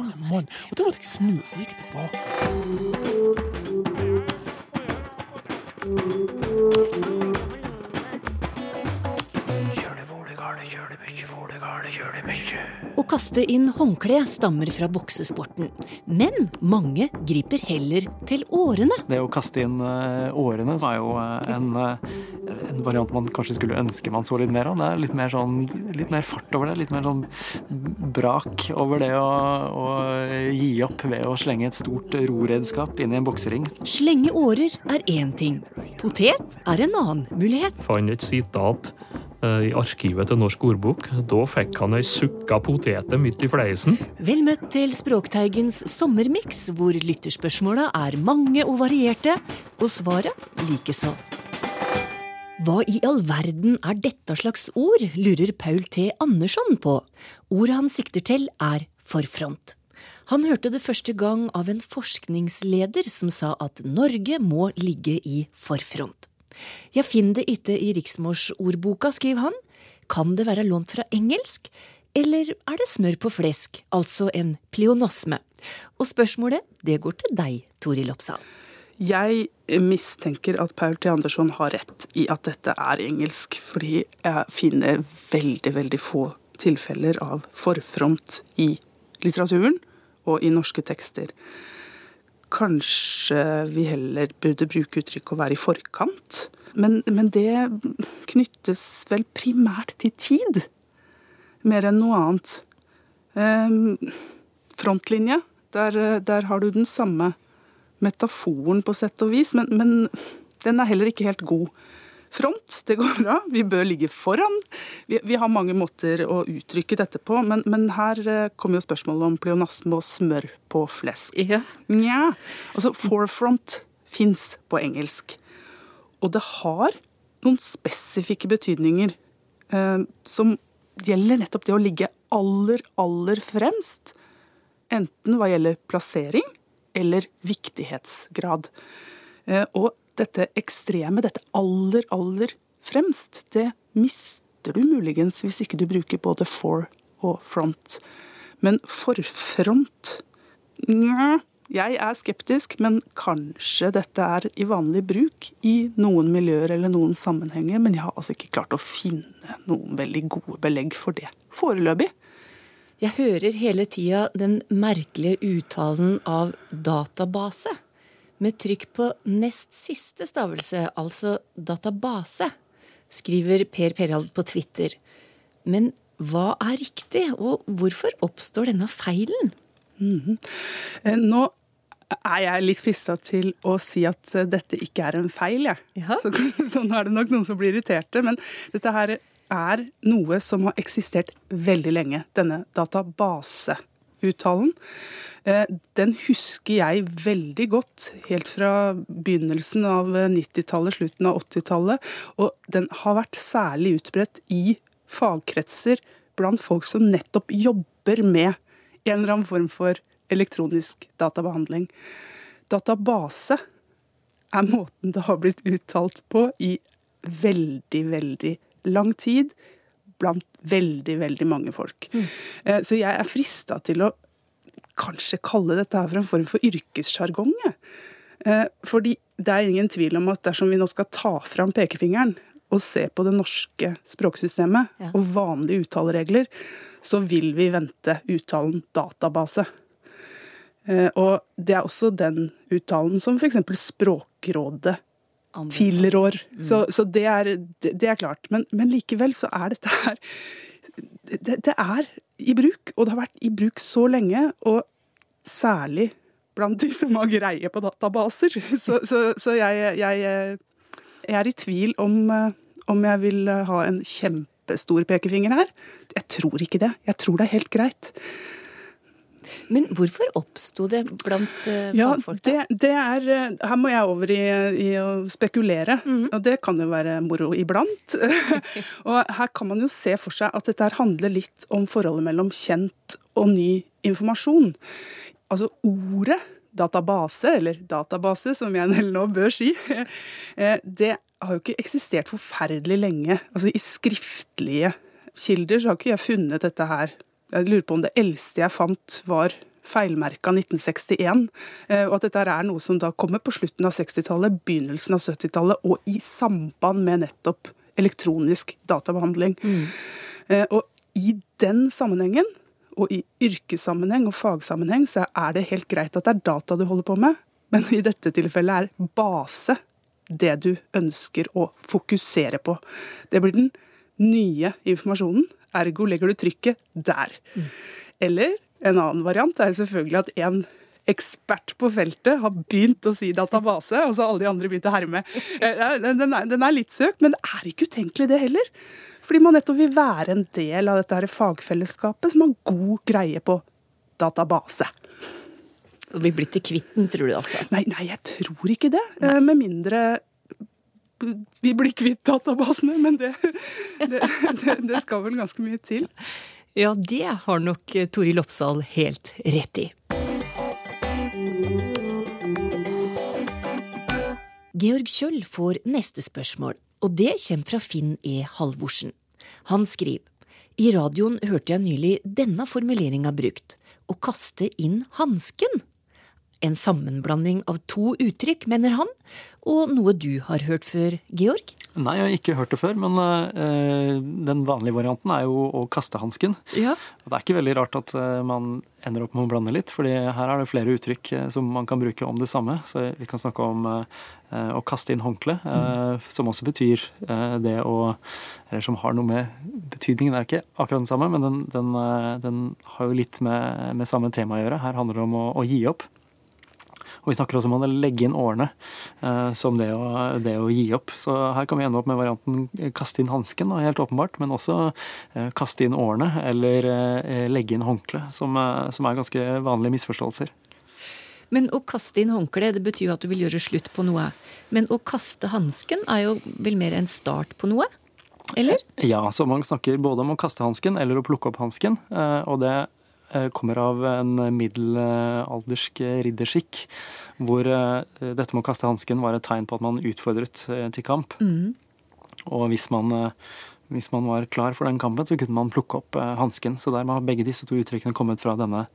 faen en mann. Og da måtte jeg snu, og så gikk jeg tilbake. Å kaste inn håndkle stammer fra boksesporten, men mange griper heller til årene. Det å kaste inn eh, årene er jo eh, en, eh, en variant man kanskje skulle ønske man så litt mer av. Det er litt mer, sånn, litt mer fart over det. Litt mer sånn brak over det å, å gi opp ved å slenge et stort roredskap inn i en boksering. Slenge årer er én ting. Potet er en annen mulighet. fant et sitat eh, i arkivet til Norsk ordbok. Da fikk han ei sukka potete midt i fleisen. Vel møtt til Språkteigens sommermiks, hvor lytterspørsmåla er mange og varierte, og svaret likeså. Hva i all verden er dette slags ord, lurer Paul T. Andersson på. Ordet han sikter til, er forfront. Han hørte det første gang av en forskningsleder som sa at Norge må ligge i forfront. Jeg finner det ikke i riksmorsordboka, skriver han. Kan det være lånt fra engelsk? Eller er det smør på flesk, altså en pleonasme? Og spørsmålet, det går til deg, Toril Oppsal. Jeg mistenker at Paul T. Andersson har rett i at dette er engelsk, fordi jeg finner veldig, veldig få tilfeller av forfront i litteraturen og i norske tekster. Kanskje vi heller burde bruke uttrykket å være i forkant. Men, men det knyttes vel primært til tid, mer enn noe annet. Ehm, frontlinje, der, der har du den samme metaforen på sett og vis, men, men den er heller ikke helt god. Front, det går bra. Vi bør ligge foran. Vi, vi har mange måter å uttrykke dette på, men, men her eh, kommer jo spørsmålet om pleonasme og smør på flesk. Ja. Nja. Altså, forefront fins på engelsk. Og det har noen spesifikke betydninger eh, som gjelder nettopp det å ligge aller, aller fremst. Enten hva gjelder plassering eller viktighetsgrad. Eh, og dette ekstreme, dette aller, aller fremst, det mister du muligens hvis ikke du bruker både for og front. Men forfront Nja, jeg er skeptisk, men kanskje dette er i vanlig bruk i noen miljøer eller noen sammenhenger. Men jeg har altså ikke klart å finne noen veldig gode belegg for det foreløpig. Jeg hører hele tida den merkelige uttalen av database. Med trykk på nest siste stavelse, altså database, skriver Per Perald på Twitter. Men hva er riktig, og hvorfor oppstår denne feilen? Eh, Nå er jeg litt frista til å si at eh, dette ikke er en feil, jeg. Ja. Så, sånn er det nok noen som blir irriterte. Men dette her er noe som har eksistert veldig lenge. Denne databaseuttalen. Eh, Den husker jeg veldig godt helt fra begynnelsen av 90-tallet, slutten av 80-tallet. Og den har vært særlig utbredt i fagkretser blant folk som nettopp jobber med en eller annen form for elektronisk databehandling. Database er måten det har blitt uttalt på i veldig, veldig lang tid blant veldig, veldig mange folk. Mm. Så jeg er frista til å kanskje kalle dette her for en form for yrkessjargong. Eh, Fordi det er ingen tvil om at dersom vi nå skal ta fram pekefingeren og se på det norske språksystemet Ja. og vanlige uttaleregler, så vil vi vente uttalen database. Eh, Og det er også den uttalen som f.eks. Språkrådet tilrår. Så, så det, er, det, det er klart. Men, men likevel så er dette her det, det er i bruk, og det har vært i bruk så lenge, og særlig blant de som har greie på databaser. Så, så, så jeg, jeg, jeg er i tvil om, om jeg vil ha en kjempestor pekefinger her. Jeg tror ikke det. Jeg tror det er helt greit. Men hvorfor oppsto det blant uh, Ja, fagfolk? det, det er eh, Her må jeg over i, i å spekulere, Mhm. og det kan jo være moro iblant. og her kan man jo se for seg at dette handler litt om forholdet mellom kjent og ny informasjon. Altså ordet database, eller database som jeg nå bør si, eh, det har jo ikke eksistert forferdelig lenge. Altså i skriftlige kilder så har ikke jeg funnet dette her. Jeg lurer på om det eldste jeg fant var feilmerka 1961, eh, og at dette er noe som da kommer på slutten av 60-tallet, begynnelsen av 70-tallet, og i samband med nettopp elektronisk databehandling. Mm. Og i den sammenhengen, og i yrkessammenheng og fagsammenheng, så er det helt greit at det er data du holder på med, men i dette tilfellet er base det du ønsker å fokusere på. Det blir den nye informasjonen, ergo legger du trykket der. Eller en annen variant er selvfølgelig at en ekspert på feltet har begynt å si database, og så har alle de andre begynt å herme. Eh, den er, den er litt søkt, men det er ikke utenkelig, det heller. Fordi man nettopp vil være en del av dette her fagfellesskapet som har god greie på database. Vi blir til kvitt den, tror du altså? Nei, nei, jeg tror ikke det. Nei. Eh, med mindre vi blir kvitt databasene, men det, det, det, det skal vel ganske mye til. Ja, det har nok Toril Oppsal helt rett i. Georg Kjøll får neste spørsmål, og det kommer fra Finn E. Halvorsen. Han skriver i radioen hørte jeg nylig denne formuleringa brukt å kaste inn hansken. En sammenblanding av to uttrykk, mener han, og noe du har hørt før, Georg? Nei, jeg har ikke hørt det før, men uh, den vanlige varianten er jo å kaste hansken. Ja. Det er ikke veldig rart at uh, man ender opp med å blande litt, fordi her er det flere uttrykk uh, som man kan bruke om det samme. Så vi kan snakke om å kaste inn håndkle, mm. som også betyr det å Eller som har noe med betydningen, det er ikke akkurat den samme, men den, den, den har jo litt med, med, samme tema å gjøre. Her handler det om å, å gi opp. Og vi snakker også om å legge inn årene eh, som det å, det å, gi opp. Så her kan vi ende opp med varianten eh, kaste inn hansken, helt åpenbart, men også eh, kaste inn årene eller legge inn håndkle, som, som er ganske vanlige misforståelser. Men å kaste inn håndkle det betyr jo at du vil gjøre slutt på noe. Men å kaste hansken er jo vel mer en start på noe? Eller? Ja, så man snakker både om å kaste hansken eller å plukke opp hansken. Og det Eh, kommer av en middelaldersk ridderskikk, hvor eh, dette med å kaste hansken var et tegn på at man utfordret eh, til kamp. Mm. Og hvis man, hvis man, var klar for den kampen, så kunne man plukke opp hansken. Så der har begge disse to uttrykkene kommet fra denne,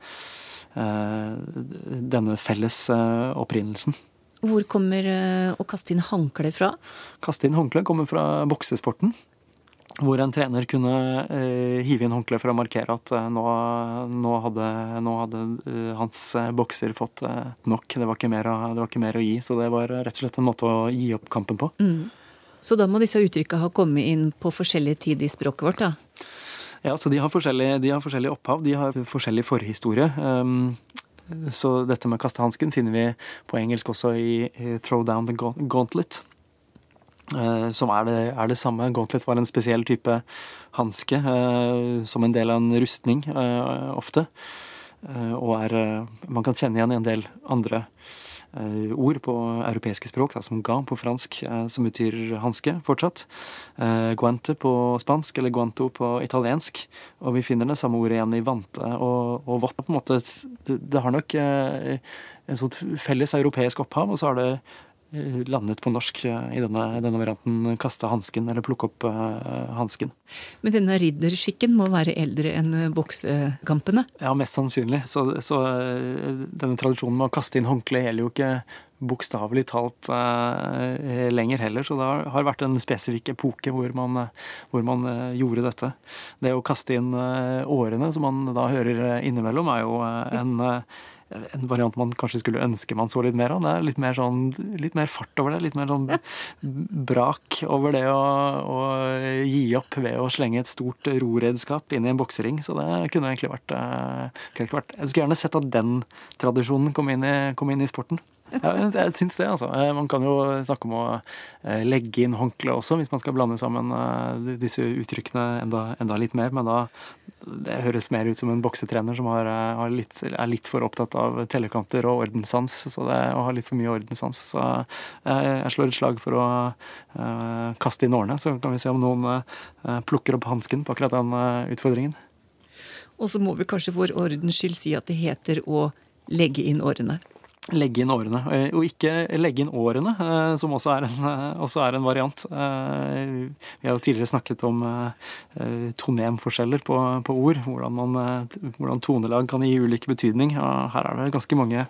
denne felles opprinnelsen. Hvor kommer å kaste inn håndkle fra? Kaste inn håndkle kommer fra boksesporten hvor en trener kunne eh, hive inn håndkleet for å markere at eh, nå, nå, hadde, nå hadde eh, hans eh, bokser fått eh, nok. Det var, mer, det var, ikke mer, å gi. Så det var rett og slett en måte å gi opp kampen på. Mm. Så da må disse uttrykka ha kommet inn på forskjellig tid i språket vårt, da? Ja, så de har forskjellig, de har forskjellig opphav. De har forskjellig forhistorie. Um, så dette med kastehansken finner vi på engelsk også i, i Throw Down the Gauntlet. Eh, som er det, er det, samme. Gauntlet var en spesiell type hanske eh, som en del av en rustning eh, ofte. Og er Man kan kjenne igjen en del andre ord på europeiske språk, da, som ga på fransk, som betyr hanske fortsatt. Guante på spansk, eller guanto på italiensk. Og vi finner det samme ordet igjen i vante og, og vått. På en måte, det har nok en sånt felles europeisk opphav, og så har det landet på norsk eh, i denne, denne varianten kaste hansken, eller plukke opp uh, hansken. Men denne ridderskikken må være eldre enn boksekampene? Ja, mest sannsynlig. Så, så denne tradisjonen med å kaste inn håndkle gjelder jo ikke bokstavelig talt uh, lenger heller. Så det har, vært en spesifikk epoke hvor man, hvor man uh, gjorde dette. Det å kaste inn årene, som man da hører innimellom, er jo en en variant man kanskje skulle ønske man så litt mer av. Det er litt mer, sånn, litt mer fart over det. Litt mer sånn brak over det å, å, gi opp ved å slenge et stort roredskap inn i en boksering. Så det kunne egentlig vært, uh, kunne vært Jeg skulle gjerne sett at den tradisjonen kom inn i, kom inn i sporten. Ja, jeg syns det, altså. Eh, man kan jo snakke om å eh, legge inn håndkle også, hvis man skal blande sammen eh, disse uttrykkene enda, enda litt mer. Men da det høres mer ut som en boksetrener som har, har litt, er litt for opptatt av tellekanter og ordenssans, og har litt for mye ordenssans. Så jeg slår et slag for å uh, kaste inn årene, så kan vi se om noen uh, plukker opp hansken på akkurat den uh, utfordringen. Og så må vi kanskje for ordens skyld si at det heter å legge inn årene. Legge inn årene. Eh, og ikke legge inn årene, eh, som også er en, eh, også er en variant. Vi har jo tidligere snakket om tonemforskjeller på, på ord. Hvordan, man, hvordan tonelag kan gi ulik betydning. Her er det ganske mange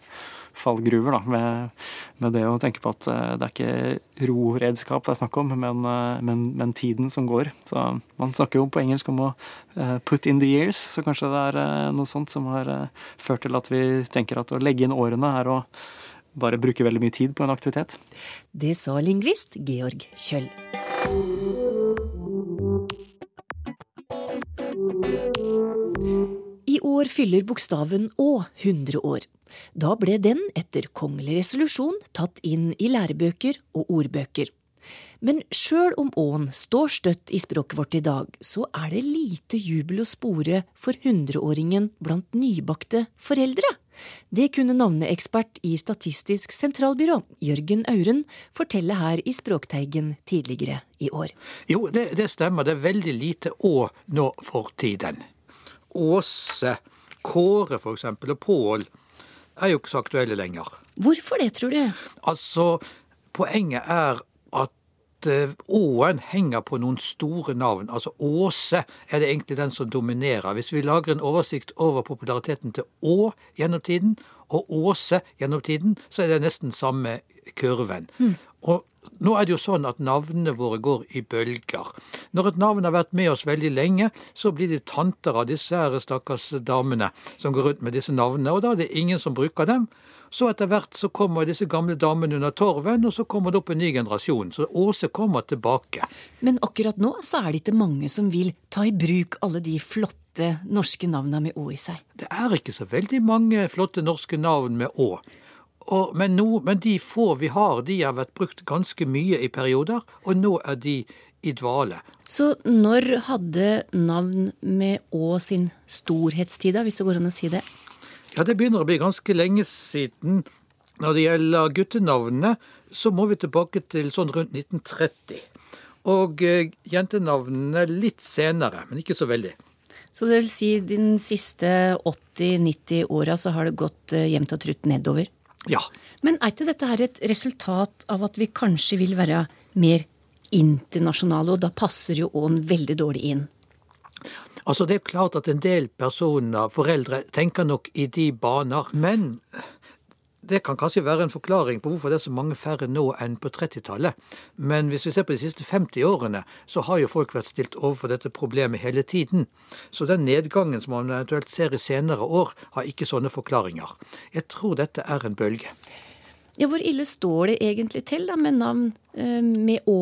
fallgruver da, med, med, det å tenke på at eh, det er ikke roredskap det er snakk om, men, eh, men, men, tiden som går. Så Man snakker jo på engelsk om å eh, put in the years, så kanskje det er noe sånt som har ført til at vi tenker at å legge inn årene er å bare bruke veldig mye tid på en aktivitet. Det sa lingvist Georg Kjøll. I år fyller bokstaven Å 100 år. Da ble den, etter kongelig resolusjon, tatt inn i lærebøker og ordbøker. Men sjøl om åen står støtt i språket vårt i dag, så er det lite jubel å spore for hundreåringen blant nybakte foreldre. Det kunne navneekspert i Statistisk sentralbyrå, Jørgen Auren, fortelle her i Språkteigen tidligere i år. Jo, det, det stemmer. Det er veldig lite å nå for tiden. Åse, Kåre for eksempel, og Pål er jo ikke så aktuelle lenger. Hvorfor det, tror du? Altså, Poenget er at Å-en henger på noen store navn. Altså Åse er det egentlig den som dominerer. Hvis vi lager en oversikt over populariteten til Å gjennom tiden, og Åse gjennom tiden, så er det nesten samme kurven. Mm. Og nå er det jo sånn at navnene våre går i bølger. Når et navn har vært med oss veldig lenge, så blir de tanter av disse her stakkars damene som går rundt med disse navnene, og da er det ingen som bruker dem. Så etter hvert så kommer disse gamle damene under torven, og så kommer det opp en ny generasjon. Så Åse kommer tilbake. Men akkurat nå så er det ikke mange som vil ta i bruk alle de flotte norske navnene med Å i seg. Det er ikke så veldig mange flotte norske navn med Å. Og, men, no, men, de få vi har, de har vært brukt ganske mye i perioder, og nå er de i dvale. Så når hadde navn med Å sin storhetstid, da, hvis det går an å si det? Ja, det begynner å bli ganske lenge siden. Når det gjelder guttenavnene, så må vi tilbake til sånn rundt 1930. Og eh, jentenavnene litt senere, men ikke så veldig. Så det vil si de siste 80-90 åra så har det gått eh, jevnt og trutt nedover? Ja. Men er ikke dette her et resultat av at vi kanskje vil være mer internasjonale, og da passer jo Ån veldig dårlig inn? Altså Det er klart at en del personer, foreldre, tenker nok i de baner. Men det kan kanskje være en forklaring på hvorfor det er så mange færre nå enn på 30-tallet. Men hvis vi ser på de siste 50 årene, så har jo folk vært stilt overfor dette problemet hele tiden. Så den nedgangen som man eventuelt ser i senere år, har ikke sånne forklaringer. Jeg tror dette er en bølge. Ja, Hvor ille står det egentlig til da, med navn eh, med Å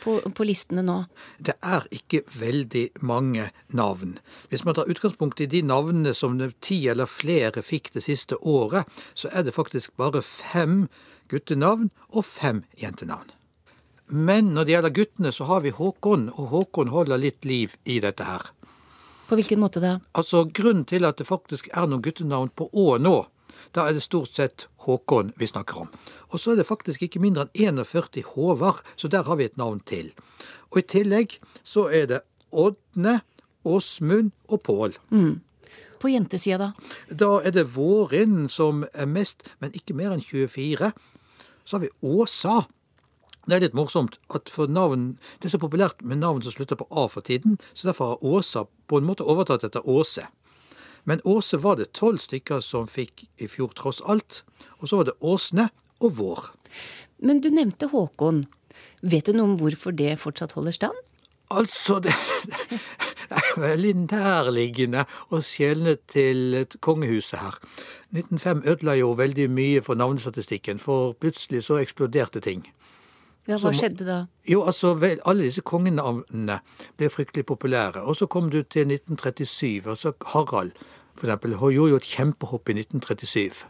på, på, listene nå? Det er ikke veldig mange navn. Hvis man tar utgangspunkt i de navnene som ti eller flere fikk det siste året, så er det faktisk bare fem guttenavn og fem jentenavn. Men når det gjelder guttene, så har vi Håkon, og Håkon holder litt liv i dette her. På hvilken måte da? Altså, Grunnen til at det faktisk er noen guttenavn på Å nå, da er det stort sett Håkon vi snakker om. Og så er det faktisk ikke mindre enn 41 Håvard, så der har vi et navn til. Og i tillegg så er det Ådne, Åsmund og Pål. Mm. På jentesida, da? Da er det Vårin som er mest, men ikke mer enn 24. Så har vi Åsa. Det er litt morsomt at for navn, det er så populært med navn som slutter på A for tiden, så derfor har Åsa på en måte overtatt etter Åse. Men Åse var det tolv stykker som fikk i fjor, tross alt. Og så var det Åsne og Vår. Men du nevnte Håkon. Vet du noe om hvorfor det fortsatt holder stand? Altså, det, det er veldig nærliggende å skjelne til kongehuset her. 1905 ødela jo veldig mye for navnestatistikken, for plutselig så eksploderte ting. Ja, Hva Som, skjedde da? Jo, altså, vel, Alle disse kongenavnene ble fryktelig populære. Og så kom du til 1937, altså Harald for eksempel, hun gjorde jo et kjempehopp i 1937.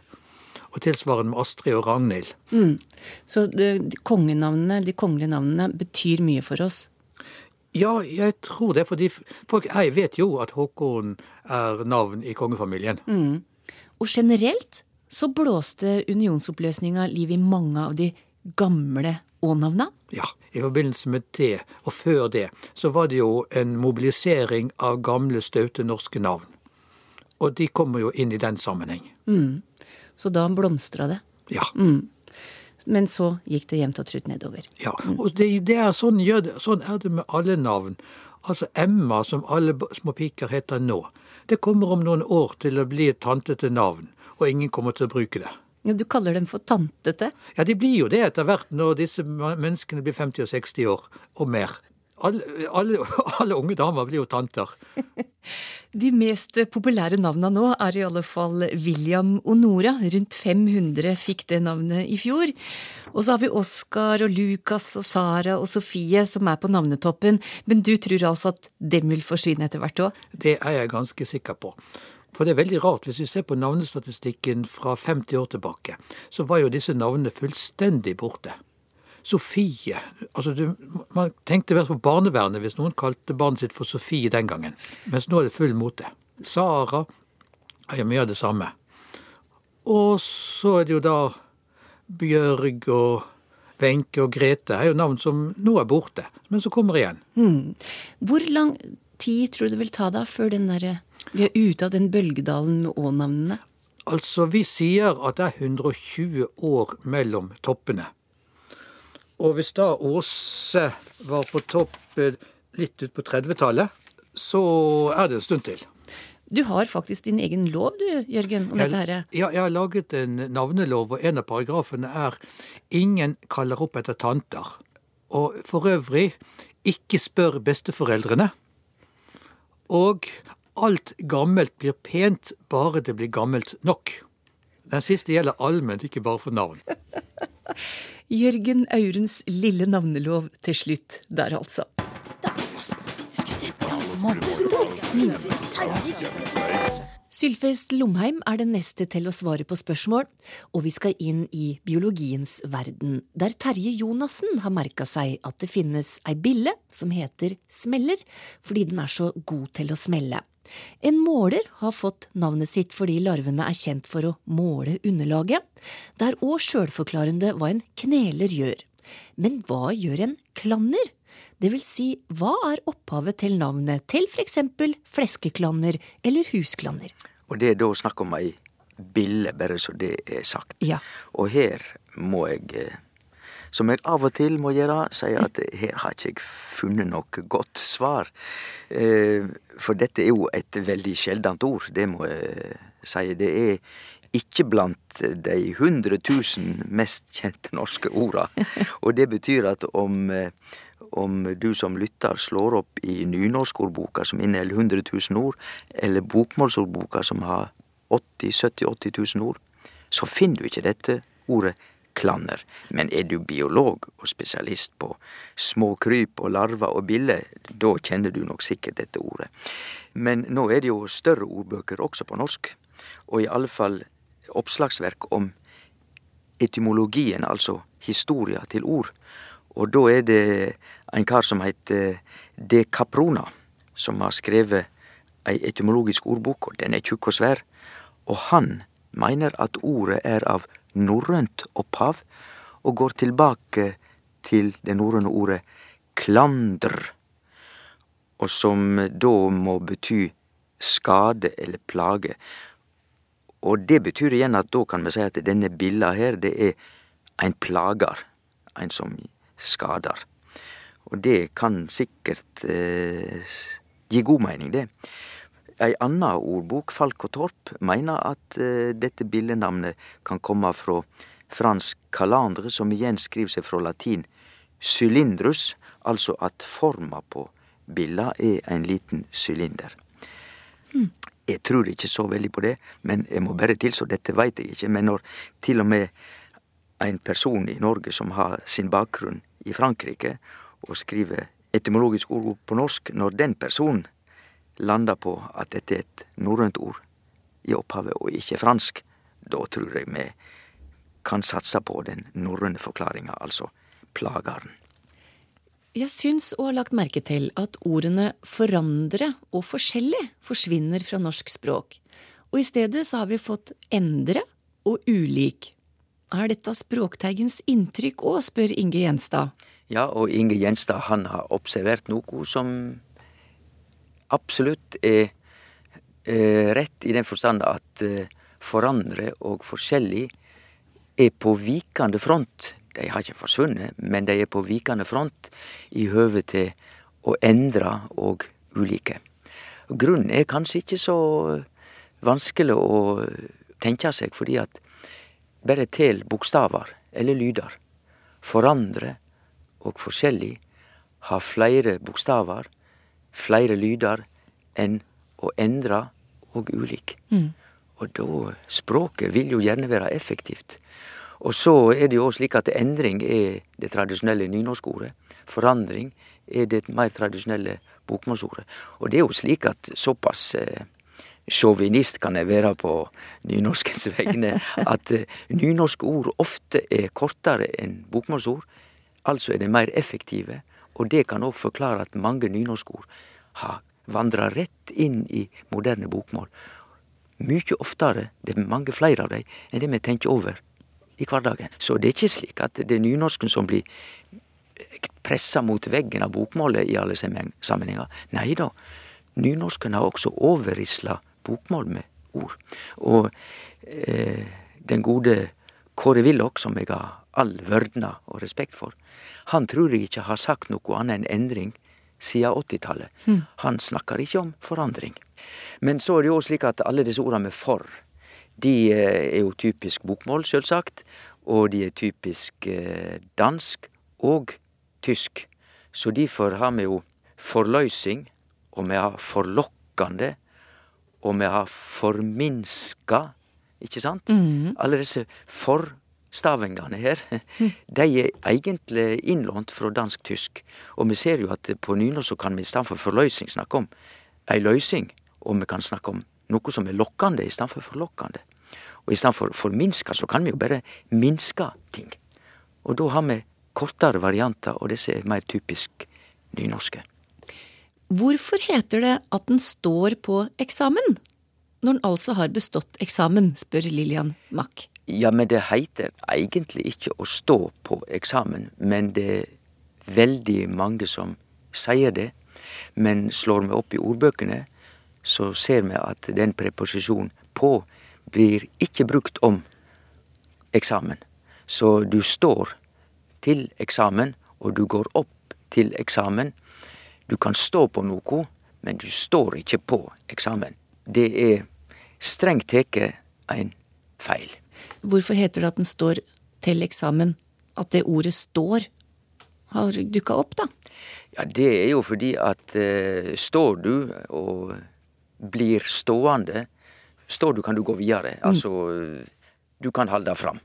Og tilsvarende med Astrid og Ragnhild. Mm. Så de, kongenavnene, de kongelige navnene betyr mye for oss? Ja, jeg tror det. fordi folk, Jeg vet jo at Håkon er navn i kongefamilien. Mm. Og generelt så blåste unionsoppløsninga liv i mange av de gamle Å-navna? Ja, i forbindelse med det, og før det, så var det jo en mobilisering av gamle, staute norske navn. Og de kommer jo inn i den sammenheng. Mm. Så da blomstra det? Ja. Men så gikk det jevnt og trutt nedover. ja. Og det, det er sånn, sånn er det med alle navn. Altså Emma, som alle små piker heter nå, det kommer om noen år til å bli et tantete navn, og ingen kommer til å bruke det. Ja, du kaller dem for tantete. Ja, de blir jo det etter hvert når disse menneskene blir 50 og 60 år og mer. Alle, alle, alle unge damer blir jo tanter. De mest populære navna nå er i alle fall William og Nora. Rundt 500 fikk det navnet i fjor. Og så har vi Oskar og Lukas og Sara og Sofie som er på navnetoppen. Men du tror altså at dem vil forsvinne etter hvert òg? Det er jeg ganske sikker på. For det er veldig rart, hvis vi ser på navnestatistikken fra 50 år tilbake, så var jo disse navnene fullstendig borte. Sofie altså du, Man tenkte vel på barnevernet hvis noen kalte barnet sitt for Sofie den gangen. Mens nå er det full mote. Sara er jo mye av det samme. Og så er det jo da Bjørg og Wenche og Grete er jo navn som nå er borte, men som kommer igjen. Hvor lang tid tror du det vil ta da før den derre vi er ute av den bølgedalen med å-navnene? Altså, vi sier at det er 120 år mellom toppene. Og hvis da Åse var på topp eh, litt ut på 30-tallet, så er det en stund til. Du har faktisk din egen lov, du, Jørgen, om dette herre. Ja, jeg har laget en navnelov, og en av paragrafene er 'ingen kaller opp etter tanter'. Og for øvrig 'ikke spør besteforeldrene'. Og 'alt gammelt blir pent, bare det blir gammelt nok'. Den siste gjelder allment, ikke bare for navn. Jørgen Aurens lille navnelov til slutt der, altså. Sylfest Lomheim er den neste til å svare på spørsmål, og vi skal inn i biologiens verden, der Terje Jonassen har merka seg at det finnes ei bille som heter smeller, fordi den er så god til å smelle. En måler har fått navnet sitt fordi larvene er kjent for å måle underlaget. Det er òg sjølforklarende hva en kneler gjør. Men hva gjør en klanner? Det vil si, hva er opphavet til navnet til eksempel fleskeklanner eller husklanner? Og det er da snakk om ei bille, bare så det er sagt. Ja. Og her må jeg, eh, som jeg av og til må gjøre, sier at her har ikke jeg funnet noe godt svar. Eh, For dette er jo et veldig sjeldent ord, det må jeg si. Det er ikke blant de 100 000 mest kjente norske orda. Og det betyr at om, om du som lytter slår opp i nynorskordboka som inneholder 100 000 ord, eller bokmålsordboka som har 80 70 80 000 ord, så finner du ikke dette ordet klanner. Men er du biolog og spesialist på små kryp og larver og biller, da kjenner du nok sikkert dette ordet. Men nå er det jo større ordbøker også på norsk, og i alle fall oppslagsverk om etymologien, altså historia til ord. Og da er det en kar som heter De Caprona, som har skrevet ei etymologisk ordbok, og den er tjukk og svær. Og han mener at ordet er av norrønt opphav, og går tilbake til det norrøne ordet klandr, og som da må bety skade eller plage. Og det betyr igjen at da kan vi si at denne billa her, det er ein plagar. Ein som skadar. Og det kan sikkert eh, gi god mening, det. Ei anna ordbok, Falk og Torp, meiner at eh, dette billenavnet kan komme fra fransk kalandre, som igjen skriver seg fra latin cylindrus, altså at forma på billa er en liten sylinder. Jeg tror ikke så veldig på det, men jeg må bare tilstå, dette veit jeg ikke. Men når til og med en person i Norge som har sin bakgrunn i Frankrike, og skriver etymologisk ord på norsk, når den personen lander på at dette er et norrønt ord i opphavet og ikke fransk, da tror jeg vi kan satse på den norrøne forklaringa, altså plagaren. Jeg syns og har lagt merke til at ordene forandre og forskjellig forsvinner fra norsk språk, og i stedet så har vi fått endre og ulik. Er dette Språkteigens inntrykk òg, spør Inge Gjenstad. Ja, og Inge Gjenstad han har observert noe som absolutt er eh, rett i den forstand at eh, forandre og forskjellig er på vikende front. De har ikke forsvunnet, men de er på vikende front i høve til å endre og ulike. Grunnen er kanskje ikke så vanskelig å tenke seg, fordi at bare tel bokstaver eller lyder Forandre og forskjellig har flere bokstaver, flere lyder, enn å endre og ulik. Og da Språket vil jo gjerne være effektivt. Og så er det jo slik at endring er det tradisjonelle nynorskordet. Forandring er det mer tradisjonelle bokmålsordet. Og det er jo slik at såpass eh, sjåvinist kan jeg være på nynorskens vegne, at eh, nynorske ord ofte er kortere enn bokmålsord. Altså er de mer effektive. Og det kan òg forklare at mange nynorskord har vandra rett inn i moderne bokmål. Mykje oftere, det er mange flere av dem, enn det vi tenker over i hverdagen. Så det er ikke slik at det er nynorsken som blir pressa mot veggen av bokmålet i alle sammenhenger. Nei da, nynorsken har også overrisla bokmål med ord. Og eh, den gode Kåre Willoch, som jeg har all vørdna og respekt for, han tror jeg ikke har sagt noe annet enn endring siden 80-tallet. Han snakker ikke om forandring. Men så er det jo slik at alle disse ordene med for, de eh, er jo typisk bokmål, sjølsagt. Og de er typisk eh, dansk og tysk. Så derfor har vi jo forløysing, og vi har forlokkende, og vi har forminska, ikke sant? Alle disse forstavingene her, de er egentlig innlånt fra dansk-tysk. Og vi ser jo at på nynorsk kan vi i stedet for forløysing snakke om ei løysing, og vi kan snakke om noe som er lokkende i stedet for forlokkende. Og i stedet for forminska så kan vi jo bare minske ting. Og da har vi kortere varianter, og disse er mer typisk nynorske. Hvorfor heter det at den står på eksamen? Når den altså har bestått eksamen, spør Lillian Mack. Ja, men det heter egentlig ikke å stå på eksamen, men det er veldig mange som sier det. Men slår vi opp i ordbøkene, så ser vi at den preposisjonen på blir ikke brukt om eksamen. Så du står til eksamen, og du går opp til eksamen. Du kan stå på noe, men du står ikke på eksamen. Det er strengt tatt en feil. Hvorfor heter det at den står til eksamen? At det ordet står har dukka opp, da? Ja, det er jo fordi at eh, står du og blir stående Står du, kan du gå videre. Altså, du kan holde fram.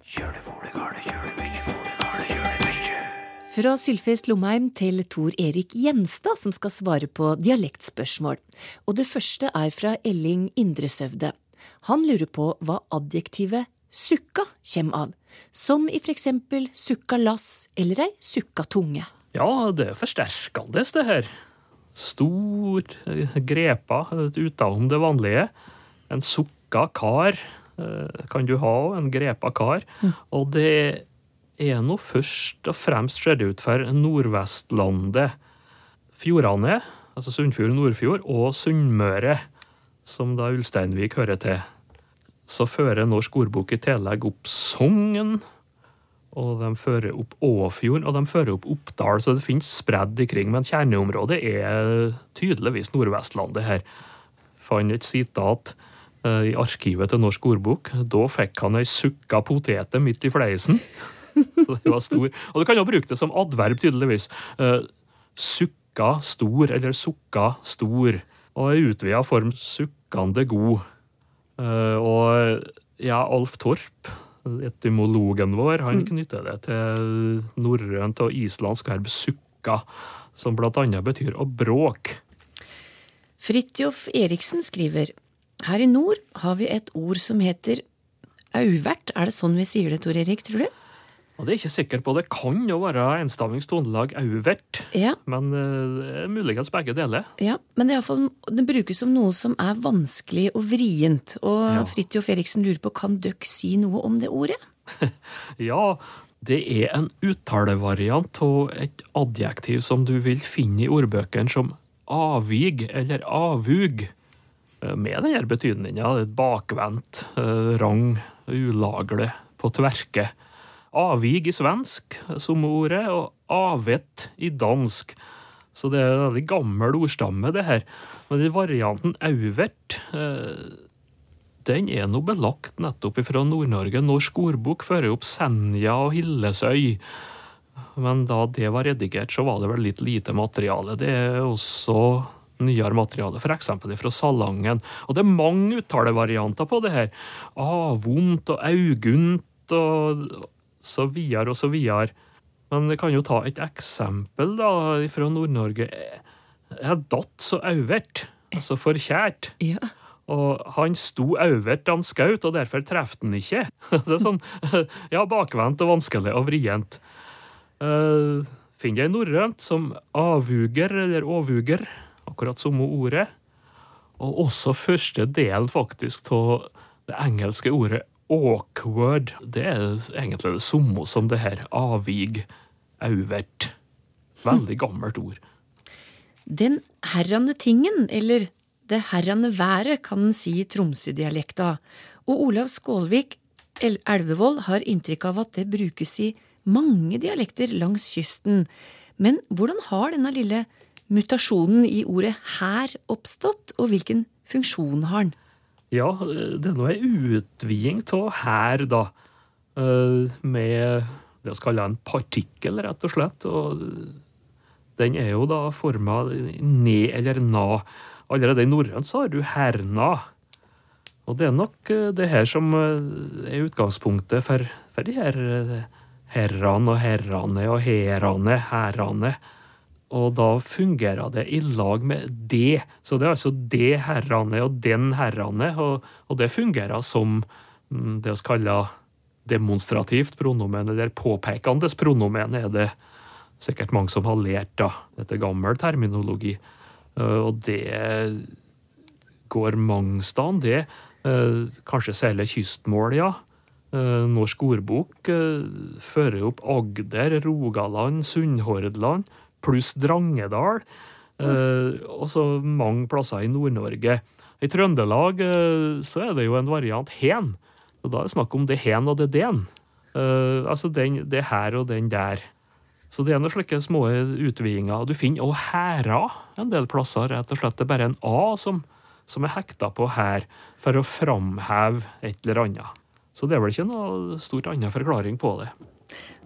Fra Sylfest Lomheim til Tor Erik Gjenstad, som skal svare på dialektspørsmål. Og det første er fra Elling Indresøvde. Han lurer på hva adjektivet sukka kommer av, som i for eksempel sukka lass eller ei sukka tunge. Ja, det er forsterkende, det her. Stor, eh, grepa, utenom det vanlige. En sukka kar eh, kan du ha, en grepa kar. Og det er nå først og fremst ser det ut for Nordvestlandet. Fjordane, altså Sunnfjord, Nordfjord, og Sunnmøre, som da Ulsteinvik hører til. Så fører Norsk ordbok i tillegg opp Sogn, og de fører opp Åfjorden, og de fører opp Oppdal, så det finnes spredd ikring. Men kjerneområdet er tydeligvis Nordvestlandet her. Fant et sitat eh, i arkivet til Norsk ordbok. Da fikk han ei sukka potete midt i fleisen. Så det var stor. Og du kan jo bruke det som adverb, tydeligvis. Eh, sukka stor, eller sukka stor. Og ei utvida form sukkande god. Eh, og ja, Alf Torp, etymologen vår, han knytter det til norrønt og islandsk verb sukka, som blant annet betyr å bråke. Fridtjof Eriksen skriver Her i nord har vi et ord som heter auvert. Er det sånn vi sier det, Tor Erik, tror du? Og det er ikke sikker på. Det kan jo være enstavings tonelag auvert, Ja, men uh, muligens begge deler. ja. men det, fall, det brukes som noe som er vanskelig og vrient. Og Ja. Fridtjof Eriksen lurer på kan døkk si noe om det ordet? Ja, det er en uttalevariant av et adjektiv som du vil finne i ordbøkene som avvig eller avug. Eh, Med denne betydninga. et Bakvendt, eh, rang, ulagle, på tverke. Avvig i svensk, som ordet, og avet i dansk. Så det er en veldig gammel ordstamme, det her. Men den varianten auvert, eh, den er nå belagt nettopp fra Nord-Norge. Norsk ordbok fører opp Senja og Hillesøy. Men da det var redigert, så var det vel litt lite materiale. Det er også nyere materiale, f.eks. fra Salangen. Og det er mange uttalevarianter på det her. Avondt og Augunt og så videre og så videre. Men jeg kan jo ta et eksempel da, fra Nord-Norge. Jeg datt så auvert, altså forkjært. Ja. Og han sto øvert da han skjøt, og derfor traff han ikke. Det er sånn, ja, bakvendt og vanskelig og vrient. Uh, finner jeg norrønt som avuger eller åvuger, akkurat samme ordet. Og også første del, faktisk av det engelske ordet awkward. Det er egentlig det samme som det her avvig, auvert. Veldig gammelt ord. Den herrande tingen, eller det herrande været, kan en si i Tromsø-dialekta, og Olav Skålvik Elvevold har inntrykk av at det brukes i mange dialekter langs kysten. Men hvordan har denne lille mutasjonen i ordet her oppstått, og hvilken funksjon har den? Ja, det er nå ei utviding av her, da. eh, Med det vi kaller en partikkel, rett og slett. Og den er jo da forma ned eller na. Allerede i norrønt har du herna. Og det er nok eh, det her som eh, er utgangspunktet for, for de her herrene og herrane og herane, herrane. Og da fungerer det i lag med det. Så det er altså det herrene og den herrene, og, og det fungerer som mm, det vi kaller demonstrativt pronomen, eller påpekende pronomen, er det sikkert mange som har lært da, etter gammel terminologi. Eh, Og det går mange steder, det. Eh, Kanskje særlig kystmål, ja. Eh, Norsk ordbok fører opp Agder, Rogaland, Sunnhordland pluss Drangedal. Eh, og så mange plasser i Nord-Norge. I Trøndelag eh, så er det jo en variant hen. Og da er det snakk om det hen og det den. Eh, altså den, det her og den der. Så det er noen slike små utvidinger. Du finner òg hæra en del plasser. Rett og slett det er bare en A som, som er hekta på her, for å framheve et eller annet. Så det er vel ikke noe stort annen forklaring på det.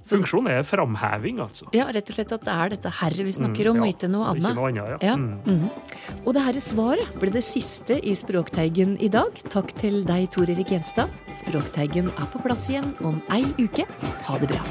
Funksjonen er framheving, altså. Ja, rett og slett at det er dette herre vi snakker om, Mm, og ikke noe Ikke annet. noe annet, ja. Ja. Mm. Mm. Og det herre svaret ble det siste i Språkteigen i dag. Takk til deg, Tor Erik Gjenstad. Språkteigen er på plass igjen om ei uke. Ha det bra.